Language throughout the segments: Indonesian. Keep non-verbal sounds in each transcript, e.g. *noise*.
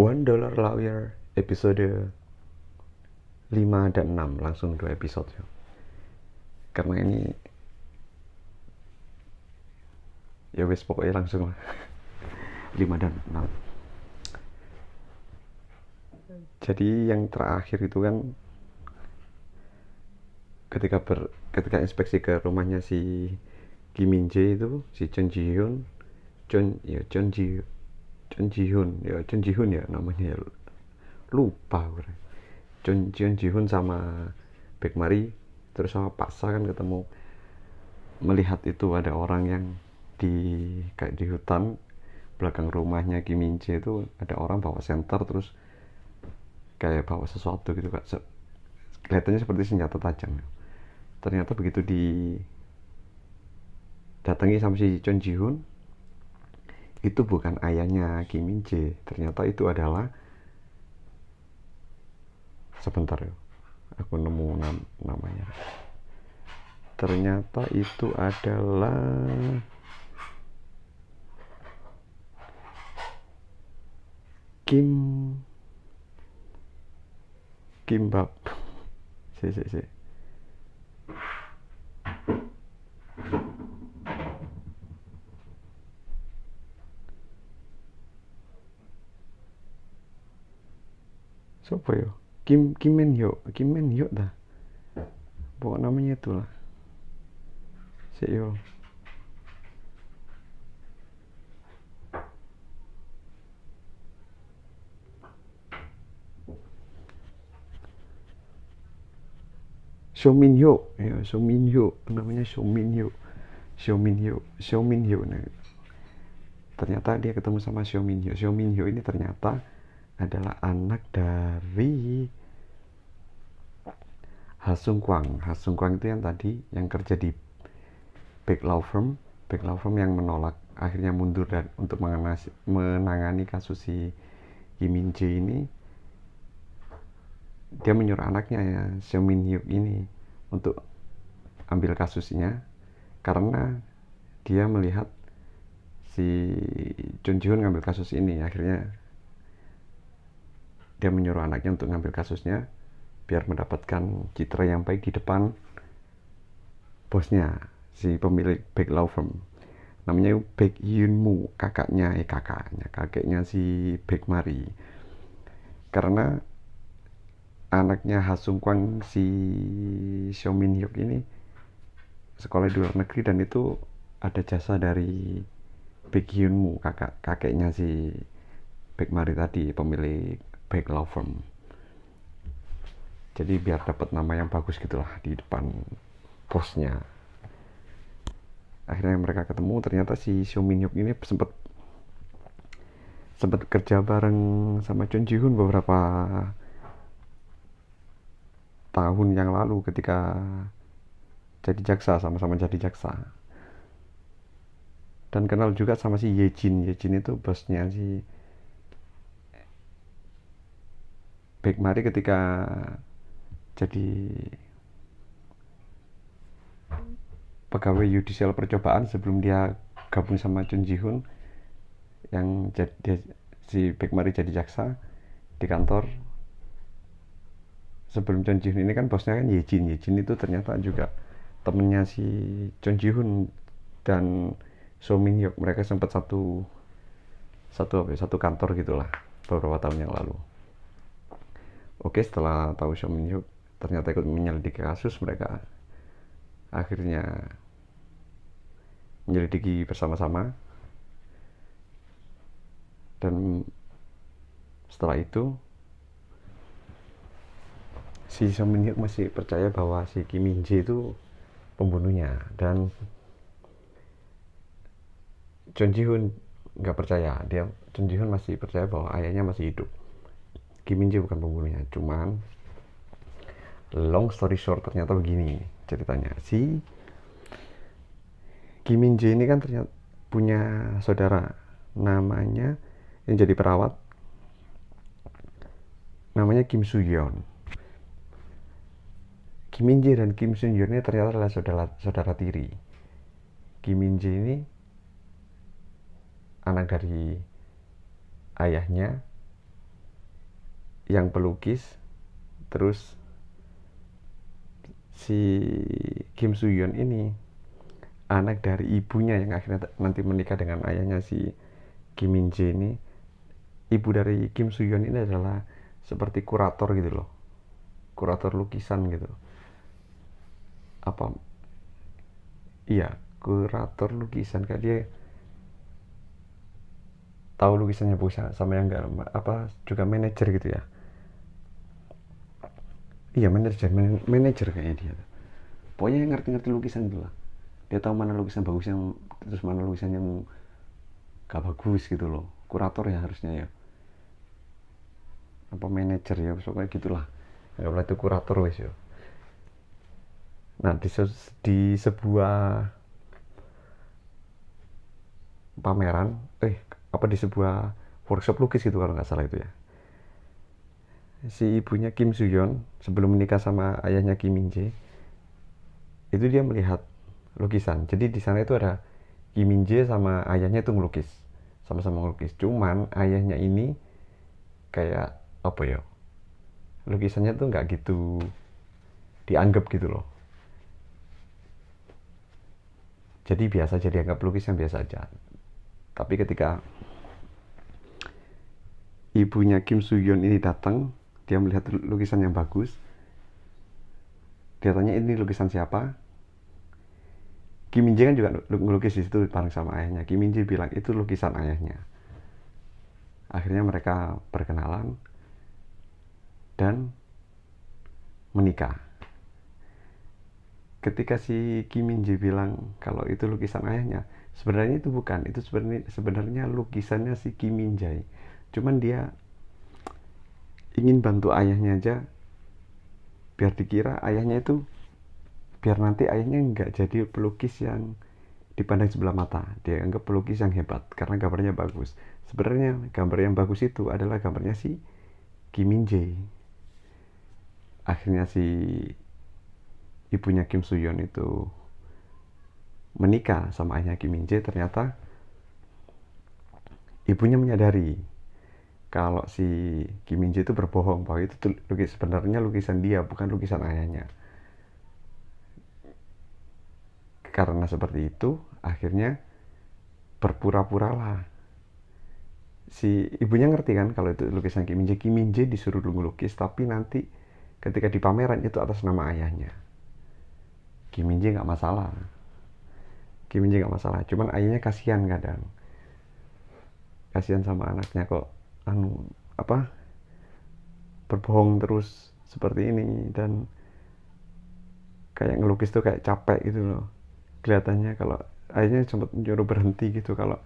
One Dollar Lawyer episode 5 dan 6 langsung dua episode ya. Karena ini ya wes pokoknya langsung lah. *laughs* 5 dan 6 jadi yang terakhir itu kan ketika ber, ketika inspeksi ke rumahnya si Kim Min Jae itu si Chun Ji Hyun Chun ya Chun Ji Chun Ji Hyun ya Chun Ji Hyun ya namanya ya lupa gue Chun, Chun Ji Hyun sama Baek Mari terus sama Paksa kan ketemu melihat itu ada orang yang di kayak di hutan belakang rumahnya Kim Min Jae itu ada orang bawa senter terus kayak bawa sesuatu gitu kak. Kelihatannya seperti senjata tajam. Ternyata begitu di datangi sama si Chun Ji Hyun itu bukan ayahnya Kim Min Jae. Ternyata itu adalah sebentar ya aku nemu nam namanya. Ternyata itu adalah Kim Kimbab *laughs* si si si siapa ya Kim Kim Men Hyuk. Kim Men Hyuk dah. Pokok namanya itulah si yo. Show Min Hyuk. Ya Show Min Hyuk. Namanya Show Min Hyuk. Show Min Hyuk. Show Min Hyuk nah, ternyata dia ketemu sama Show Min Hyuk. Show Min Hyuk ini ternyata adalah anak dari Hasung Kwang. Hasung Kwang itu yang tadi yang kerja di Big Law Firm, Big Law Firm yang menolak akhirnya mundur dan untuk menangani kasus si Min Jae ini. Dia menyuruh anaknya ya Seo Min Hyuk ini untuk ambil kasusnya karena dia melihat si Chun Ji ngambil kasus ini. Akhirnya dia menyuruh anaknya untuk ngambil kasusnya biar mendapatkan citra yang baik di depan bosnya si pemilik Baek Law Firm. Namanya Hyun Moo kakaknya eh kakaknya kakeknya si Baek Mari. Karena anaknya Hasung Kwang si Seo Min Hyuk ini sekolah di luar negeri dan itu ada jasa dari Hyun Moo kakak kakeknya si Baek Mari tadi pemilik Baek Law Firm. Jadi biar dapat nama yang bagus gitulah di depan bosnya. Akhirnya mereka ketemu ternyata si Seo Min Hyuk ini sempat sempat kerja bareng sama Chun Ji Hyun beberapa tahun yang lalu ketika jadi jaksa sama-sama jadi jaksa. Dan kenal juga sama si Ye Jin. Ye Jin itu bosnya si Baik Mari ketika jadi pegawai yudisial percobaan sebelum dia gabung sama Chun Ji Hyun yang jadi si Baek Mari jadi jaksa di kantor. Sebelum Chun Ji Hyun ini kan bosnya kan Ye Jin. Ye Jin itu ternyata juga temennya si Chun Ji Hyun dan So Min Hyuk. Mereka sempat satu satu apa ya, satu kantor gitulah beberapa tahun yang lalu oke setelah tahu Hyuk ternyata ikut menyelidiki kasus mereka akhirnya menyelidiki bersama-sama. Dan setelah itu si Hyuk masih percaya bahwa si Kim Min Jae itu pembunuhnya. Dan Chun Ji Hyun nggak percaya. Dia Chun Ji Hyun masih percaya bahwa ayahnya masih hidup Kim bukan pembunuhnya. Cuman long story short ternyata begini ceritanya. Si Kim ini kan ternyata punya saudara. Namanya yang jadi perawat namanya Kim Soo Yeon. Kim Min Jae dan Kim Soo Yeon ini ternyata adalah saudara saudara tiri. Kim Min Jae ini anak dari ayahnya yang pelukis terus si Kim Soo-yeon ini anak dari ibunya yang akhirnya nanti menikah dengan ayahnya si Kim Min Jae ini. Ibu dari Kim Soo-yeon ini adalah seperti kurator gitu loh kurator lukisan gitu. Apa? Iya kurator lukisan. Kayak dia tahu lukisannya bisa sama yang enggak apa juga manajer gitu ya iya manajer manajer kayaknya dia pokoknya yang ngerti-ngerti lukisan gitu lah. Dia tahu mana lukisan bagus yang terus mana lukisan yang gak bagus gitu loh. Kurator ya harusnya ya. Apa manajer ya pokoknya gitulah. Boleh itu kurator wes ya. Nah di, di sebuah pameran eh apa di sebuah workshop lukis gitu kalau nggak salah itu ya si ibunya Kim Suyon sebelum menikah sama ayahnya Kim Min Jae itu dia melihat lukisan. Jadi di sana itu ada Kim Min Jae sama ayahnya itu ngelukis sama-sama ngelukis. Cuman ayahnya ini kayak apa ya lukisannya tuh nggak gitu dianggap gitu loh. Jadi biasa jadi anggap lukisan biasa aja. Tapi ketika ibunya Kim Soo-yeon ini datang, dia melihat lukisan yang bagus. Dia tanya ini lukisan siapa? Kim Min kan juga ngelukis di situ bareng sama ayahnya. Kim Min bilang itu lukisan ayahnya. Akhirnya mereka berkenalan dan menikah. Ketika si Kim Min bilang kalau itu lukisan ayahnya, sebenarnya itu bukan. Itu sebenarnya sebenarnya lukisannya si Kim Min cuman dia ingin bantu ayahnya aja. Biar dikira ayahnya itu biar nanti ayahnya nggak jadi pelukis yang dipandang sebelah mata. Dia anggap pelukis yang hebat karena gambarnya bagus. Sebenarnya gambar yang bagus itu adalah gambarnya si Kim Min Jae. Akhirnya si ibunya Kim Soo-yeon itu menikah sama ayahnya Kim Min Jae. Ternyata ibunya menyadari kalau si Kim Min Jae itu berbohong bahwa itu lukis sebenarnya lukisan dia bukan lukisan ayahnya. Karena seperti itu akhirnya berpura-puralah. Si ibunya ngerti kan kalau itu lukisan Kim Min Jae Kim Min Jae disuruh ngelukis tapi nanti ketika di pameran itu atas nama ayahnya. Kim Min Jae nggak masalah. Kim Min Jae nggak masalah cuman ayahnya kasihan kadang. Kasihan sama anaknya kok anu apa berbohong terus seperti ini dan kayak ngelukis tuh kayak capek gitu loh. Kelihatannya kalau akhirnya sempat nyuruh berhenti gitu. Kalau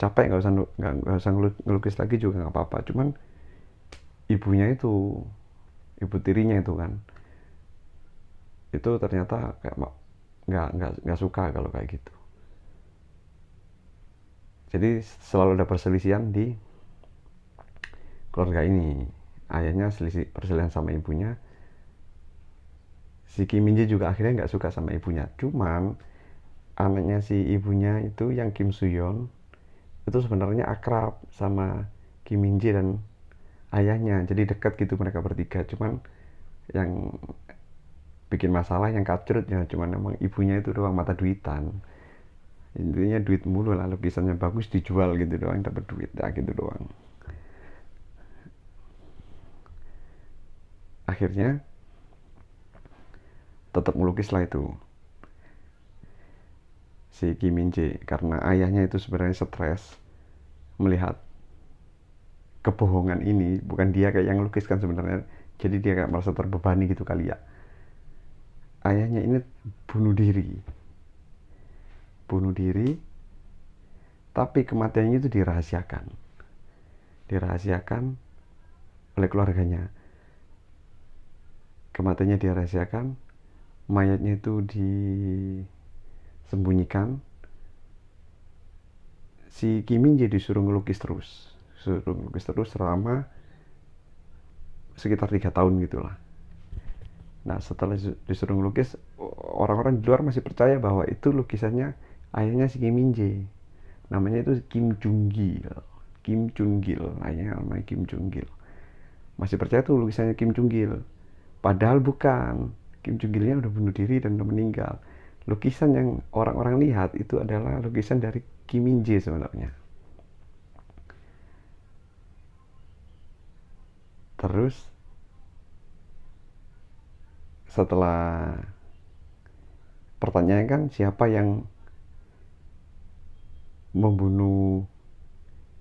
capek nggak usah nggak usah ngelukis lagi juga nggak apa-apa. Cuman ibunya itu ibu tirinya itu kan itu ternyata kayak nggak nggak nggak suka kalau kayak gitu. Jadi selalu ada perselisihan di keluarga ini. Ayahnya selisih perselisihan sama ibunya. Si Kim Min Jae juga akhirnya nggak suka sama ibunya. Cuman anaknya si ibunya itu yang Kim Suyon itu sebenarnya akrab sama Kim Min Jae dan ayahnya. Jadi dekat gitu mereka bertiga. Cuman yang bikin masalah yang kacrut ya cuman emang ibunya itu doang mata duitan. Intinya duit mulu lah lukisannya bagus dijual gitu doang dapat duit ya gitu doang akhirnya tetap melukis lah itu. Si Kim Min Jae karena ayahnya itu sebenarnya stres melihat kebohongan ini bukan dia kayak yang lukiskan sebenarnya jadi dia kayak merasa terbebani gitu kali ya. Ayahnya ini bunuh diri. Bunuh diri tapi kematiannya itu dirahasiakan. Dirahasiakan oleh keluarganya kematiannya dirahasiakan mayatnya itu disembunyikan. Si Kimin jadi disuruh ngelukis terus suruh ngelukis terus selama sekitar tiga tahun gitulah nah setelah disuruh ngelukis orang-orang di luar masih percaya bahwa itu lukisannya ayahnya si Kim Min Jae namanya itu Kim Jung Gil Kim Jung Gil ayahnya namanya Kim Jung Gil masih percaya tuh lukisannya Kim Jong Gil padahal bukan. Kim Jong Gilnya udah bunuh diri dan udah meninggal. Lukisan yang orang-orang lihat itu adalah lukisan dari Kim Min Jae sebenarnya. Terus setelah pertanyaan kan siapa yang membunuh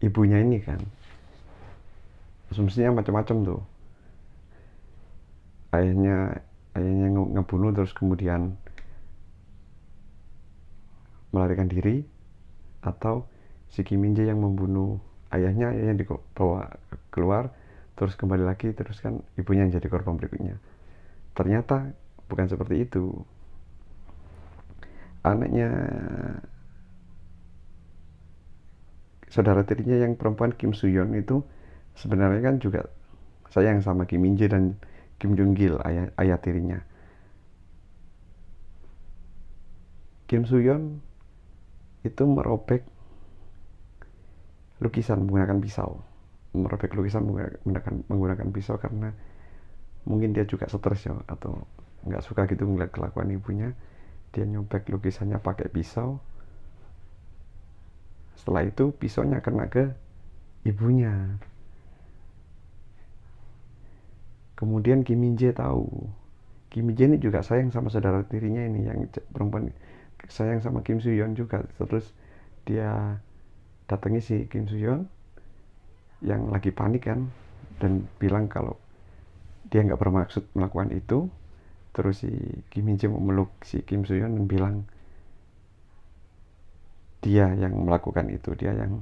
ibunya ini kan? Asumsinya macam-macam tuh ayahnya ayahnya ngebunuh terus kemudian melarikan diri atau si Kim Min Jae yang membunuh ayahnya ayahnya dibawa keluar terus kembali lagi terus kan ibunya yang jadi korban berikutnya. Ternyata bukan seperti itu. Anaknya saudara tirinya yang perempuan Kim Suyon itu sebenarnya kan juga sayang sama Kim Min Jae dan Kim Jong Gil ayah, ayah tirinya. Kim Suyon itu merobek lukisan menggunakan pisau. Merobek lukisan menggunakan, menggunakan pisau karena mungkin dia juga stres ya atau nggak suka gitu ngeliat kelakuan ibunya. Dia nyobek lukisannya pakai pisau. Setelah itu pisaunya kena ke ibunya kemudian Kim Min Jae tahu. Kim Min Jae ini juga sayang sama saudara tirinya ini yang perempuan sayang sama Kim Soo juga. Terus dia datangi si Kim Soo yang lagi panik kan dan bilang kalau dia nggak bermaksud melakukan itu. Terus si Kim Min Jae memeluk si Kim Soo dan bilang dia yang melakukan itu dia yang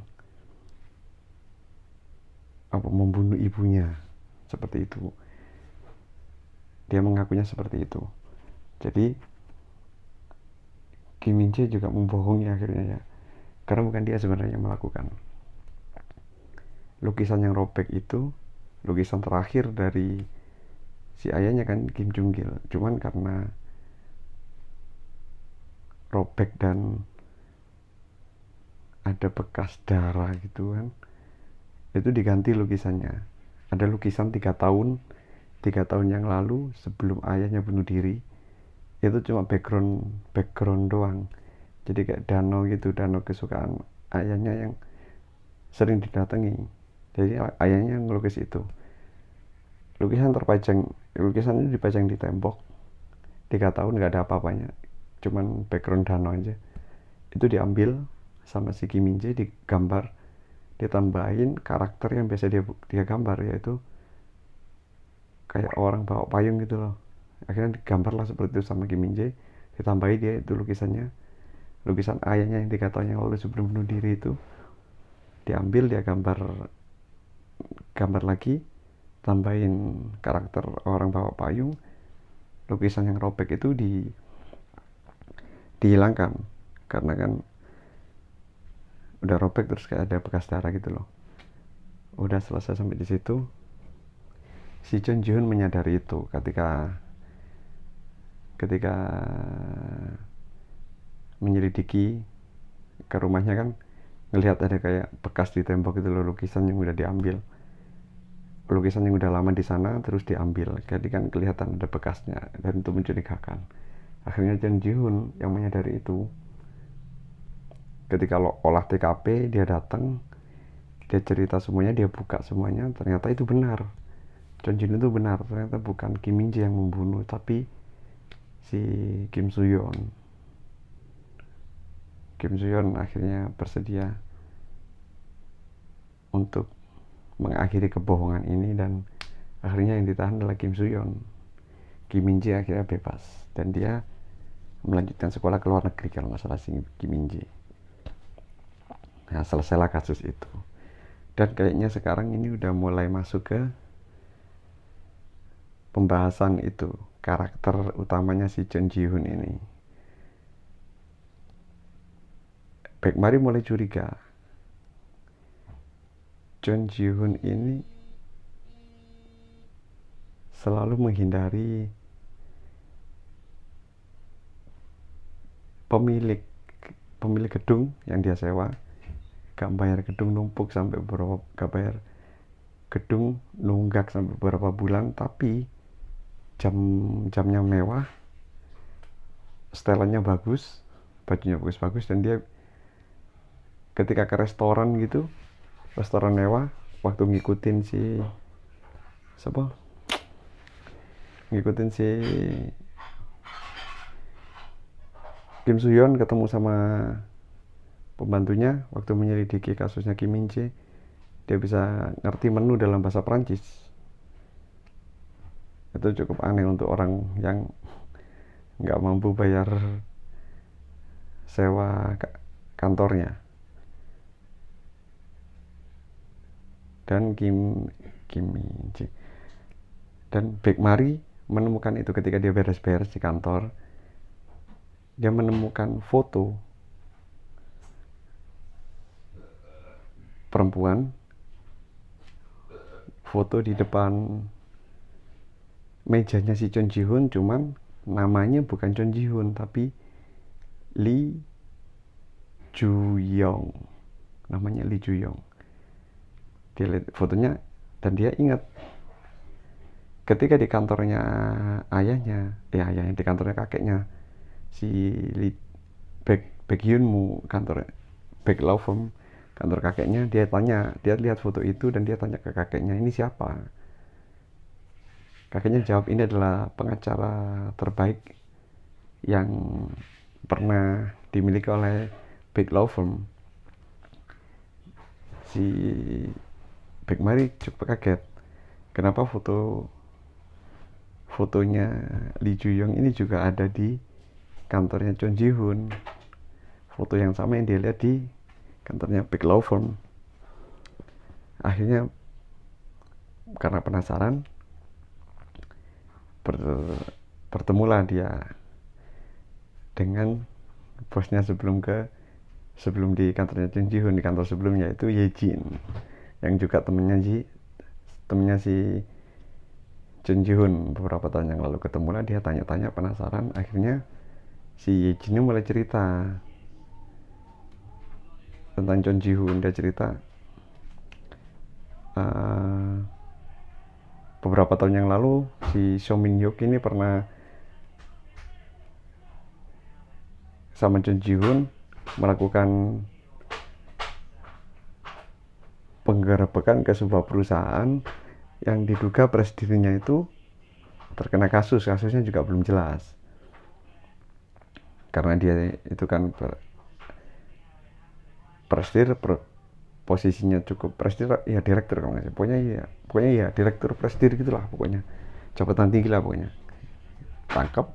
apa membunuh ibunya. Seperti itu dia mengakunya seperti itu. Jadi Kim Min Jae juga membohongi akhirnya ya. Karena bukan dia sebenarnya yang melakukan. Lukisan yang robek itu lukisan terakhir dari si ayahnya kan Kim Jong Gil. Cuman karena robek dan ada bekas darah gitu kan itu diganti lukisannya. Ada lukisan tiga tahun tiga tahun yang lalu sebelum ayahnya bunuh diri itu cuma background background doang. Jadi kayak danau gitu danau kesukaan ayahnya yang sering didatangi. Jadi ayahnya ngelukis itu. Lukisan terpajang lukisan ini dipajang di tembok. Tiga tahun nggak ada apa-apanya cuman background danau aja. Itu diambil sama si Kim Min Jae digambar ditambahin karakter yang biasa dia dia gambar yaitu kayak orang bawa payung gitu loh. Akhirnya digambar lah seperti itu sama Kim Min Jae. Ditambahi dia itu lukisannya. Lukisan ayahnya yang tiga tahun yang lalu sebelum bunuh diri itu. Diambil dia gambar gambar lagi. Tambahin karakter orang bawa payung. Lukisan yang robek itu di dihilangkan. Karena kan udah robek terus kayak ada bekas darah gitu loh. Udah selesai sampai di situ si Chun Jun menyadari itu ketika ketika menyelidiki ke rumahnya kan ngelihat ada kayak bekas di tembok itu loh lukisan yang udah diambil. Lukisan yang udah lama di sana terus diambil. Jadi kan kelihatan ada bekasnya dan itu mencurigakan. Akhirnya Chen Jihun yang menyadari itu ketika lo olah TKP dia datang dia cerita semuanya dia buka semuanya ternyata itu benar Chen Jihun itu benar ternyata bukan Kim Min Jae yang membunuh tapi si Kim Suyon Kim Suyon akhirnya bersedia untuk mengakhiri kebohongan ini dan akhirnya yang ditahan adalah Kim Suyon Kim Min Jae akhirnya bebas dan dia melanjutkan sekolah ke luar negeri kalau nggak salah si Kim Min Jae. Nah selesailah kasus itu. Dan kayaknya sekarang ini udah mulai masuk ke pembahasan itu karakter utamanya si Chen Ji Hoon ini. Baik Mari mulai curiga. John Ji Hoon ini selalu menghindari pemilik pemilik gedung yang dia sewa. Gak bayar gedung numpuk sampai berapa gak bayar gedung nunggak sampai beberapa bulan tapi jam jamnya mewah setelannya bagus bajunya bagus-bagus dan dia ketika ke restoran gitu restoran mewah waktu ngikutin si siapa? Ngikutin si Kim Suyon ketemu sama pembantunya waktu menyelidiki kasusnya Kim Min dia bisa ngerti menu dalam bahasa Prancis itu cukup aneh untuk orang yang nggak mampu bayar sewa kantornya. Dan Kim Kim dan Baek Mari menemukan itu ketika dia beres-beres di kantor. Dia menemukan foto perempuan foto di depan mejanya si Chon Ji Hoon cuman namanya bukan Chon Ji Hoon tapi Lee Ju Yong namanya Lee Ju Yong dia lihat fotonya dan dia ingat ketika di kantornya ayahnya ya ayahnya di kantornya kakeknya si Lee Baek Baek kantor Baek Law Firm kantor kakeknya dia tanya dia lihat foto itu dan dia tanya ke kakeknya ini siapa kakeknya jawab ini adalah pengacara terbaik yang pernah dimiliki oleh Big Law Firm. Si Big Mari cukup kaget. Kenapa foto fotonya Lee Ju Yong ini juga ada di kantornya Chon Ji Hoon? Foto yang sama yang dia lihat di kantornya Big Law Firm. Akhirnya karena penasaran ber, bertemulah dia dengan bosnya sebelum ke sebelum di kantornya Chon Ji Hoon di kantor sebelumnya itu Ye Jin yang juga temennya Ji temennya si Chun Ji Hoon beberapa tahun yang lalu ketemulah dia tanya-tanya penasaran. Akhirnya si Jin mulai cerita tentang Chon Ji Hoon dia cerita uh, beberapa tahun yang lalu si Min Hyuk ini pernah sama Chon Ji Hoon melakukan penggerebekan ke sebuah perusahaan yang diduga presidennya itu terkena kasus. Kasusnya juga belum jelas. Karena dia itu kan ber, presidir per, posisinya cukup presidir ya direktur kalau nggak pokoknya ya pokoknya ya direktur presidir gitulah pokoknya. Jabatan tinggi lah pokoknya. Tangkap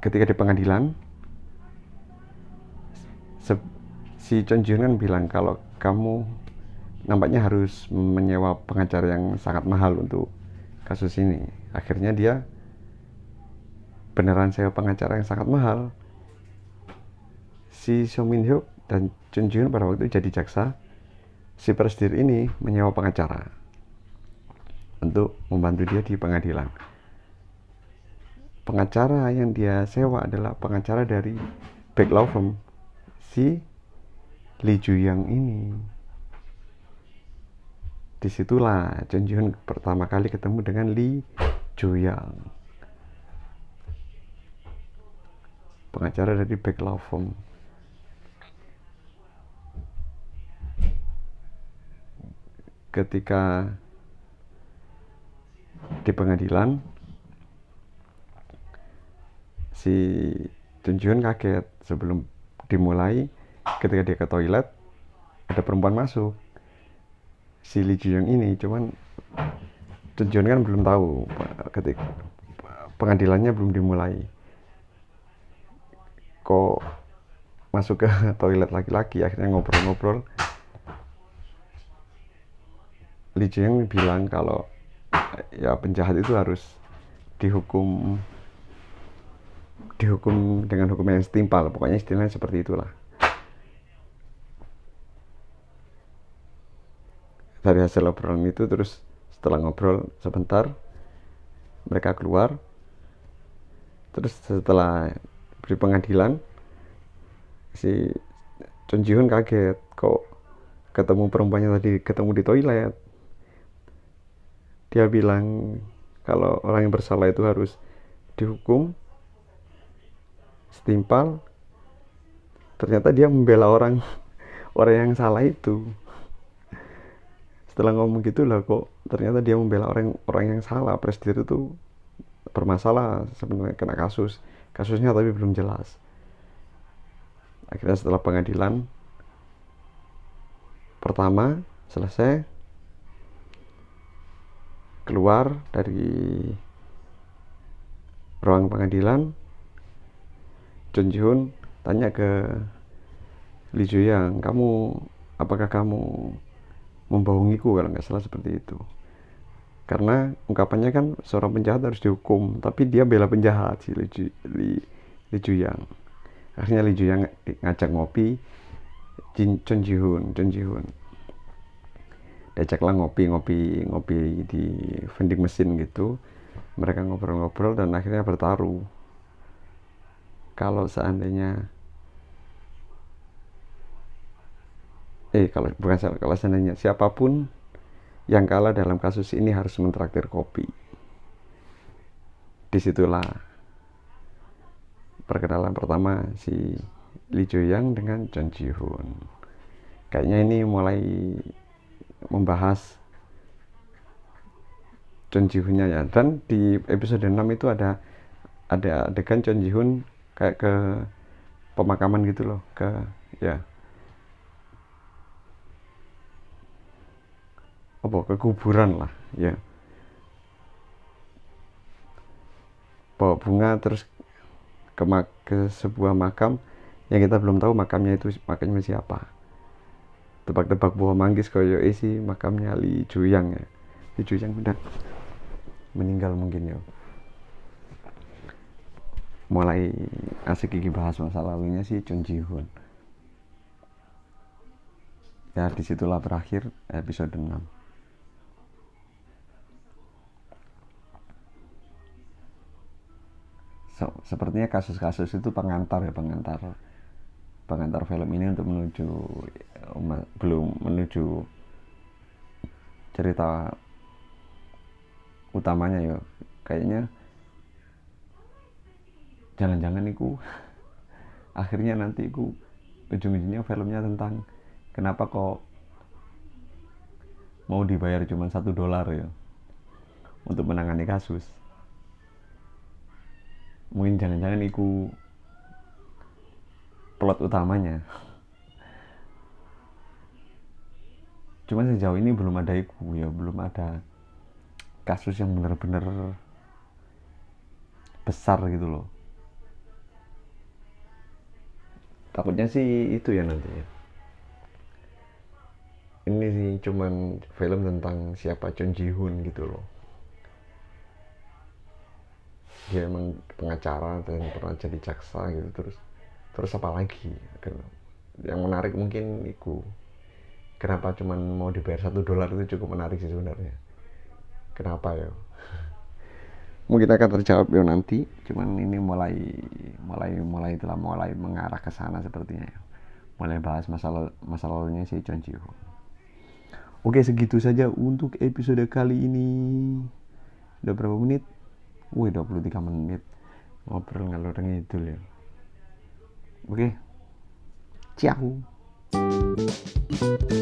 ketika di pengadilan si Chon Jun kan bilang kalau kamu nampaknya harus menyewa pengacara yang sangat mahal untuk kasus ini. Akhirnya dia beneran sewa pengacara yang sangat mahal. Si Song Min Hyuk dan Chun Jun pada waktu itu jadi jaksa si presidir ini menyewa pengacara untuk membantu dia di pengadilan. Pengacara yang dia sewa adalah pengacara dari Back Law Firm si Lee Juyang ini. Di situlah Chun Jun pertama kali ketemu dengan Lee Juyang pengacara dari Back Law Firm ketika di pengadilan si Chun kaget sebelum dimulai. Ketika dia ke toilet ada perempuan masuk. Si Lee Ji ini cuman Jun kan belum tahu ketika pengadilannya belum dimulai. Kok masuk ke *laughs* toilet laki-laki akhirnya ngobrol-ngobrol Lee Ji bilang kalau ya penjahat itu harus dihukum dihukum dengan hukum yang setimpal. Pokoknya istilahnya seperti itulah. Dari hasil obrolan itu terus setelah ngobrol sebentar mereka keluar. Terus setelah beri pengadilan si Chun Ji kaget kok ketemu perempuannya tadi? Ketemu di toilet dia bilang kalau orang yang bersalah itu harus dihukum setimpal. Ternyata dia membela orang *laughs* orang yang salah itu. Setelah ngomong gitu lah kok ternyata dia membela orang orang yang salah. Presiden itu bermasalah sebenarnya kena kasus. Kasusnya tapi belum jelas. Akhirnya setelah pengadilan pertama selesai keluar dari ruang pengadilan John Jihun tanya ke Lee Yang kamu apakah kamu membohongiku kalau nggak salah seperti itu? Karena ungkapannya kan seorang penjahat harus dihukum tapi dia bela penjahat si Lee, Lee Yang akhirnya Lee Yang ngajak ngopi Jin Chun Jihun Chun Jihun diajaklah ngopi ngopi ngopi di vending mesin gitu. Mereka ngobrol-ngobrol dan akhirnya bertaruh. Kalau seandainya eh kalau bukan kalau seandainya siapa pun yang kalah dalam kasus ini harus mentraktir kopi. Di situlah perkenalan pertama si Lee Jo Yang dengan John Ji Hoon. Kayaknya ini mulai membahas Chon Ji ya. Dan di episode 6 itu ada ada adegan Chon Ji Hoon kayak ke pemakaman gitu loh ke ya. Apa ke kuburan lah ya. Bawa bunga terus ke, ke sebuah makam. Yang kita belum tahu makamnya itu makamnya siapa tebak-tebak buah manggis koyo isi makamnya Li Juyang ya. Li Juyang benar meninggal mungkin ya. Mulai asik gigi bahas masa lalunya sih Chun Ji Hoon. Ya di situlah berakhir episode 6 so, sepertinya kasus-kasus itu pengantar ya pengantar pengantar film ini untuk menuju belum menuju cerita utamanya ya. Kayaknya jangan-jangan itu *laughs* akhirnya nanti ku ujung-ujungnya filmnya tentang kenapa kok mau dibayar cuma satu dolar ya untuk menangani kasus. Mungkin jangan-jangan itu plot utamanya. Cuma sejauh ini belum ada iku ya belum ada kasus yang benar-benar besar gitu loh. Takutnya sih itu ya nanti ya. Ini sih cuman film tentang siapa Chun Ji Hoon gitu loh. Dia emang pengacara dan pernah jadi jaksa gitu terus terus apa lagi? Yang menarik mungkin itu kenapa cuman mau dibayar satu dolar itu cukup menarik sih sebenarnya. Kenapa ya? *laughs* Mungkin akan terjawab ya nanti cuman ini mulai mulai mulai telah mulai mengarah ke sana sepertinya ya. Mulai bahas masalah masalah lalunya si Chon Ji Ho oke segitu saja untuk episode kali ini. Udah berapa menit? Wih 23 menit. Ngobrol ngalor ngidul ya，OK，讲。Thank you.